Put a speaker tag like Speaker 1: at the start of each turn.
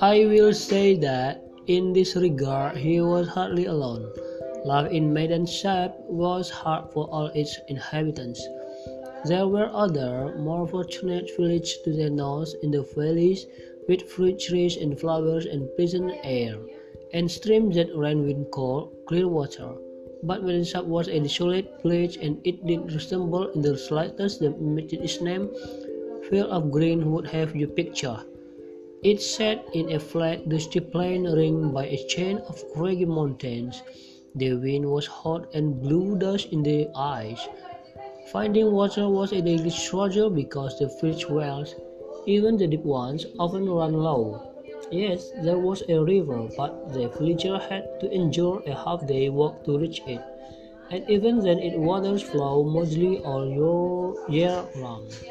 Speaker 1: I will say that, in this regard, he was hardly alone. Life in Maidan Sabz was hard for all its inhabitants. There were other, more fortunate villages to the north in the valleys, with fruit trees and flowers and pleasant air, and streams that ran with cold, clear water. But when Maidan Sabz was a desolate place, and it did resemble in the slightest the its name, field of green, would have you picture. It sat in a flat, dusty plain ringed by a chain of craggy mountains. The wind was hot and blew dust in the eyes. Finding water was a daily struggle because the fish wells, even the deep ones, often ran low. Yes, there was a river, but the villager had to endure a half-day walk to reach it, and even then its waters flow mostly all year round.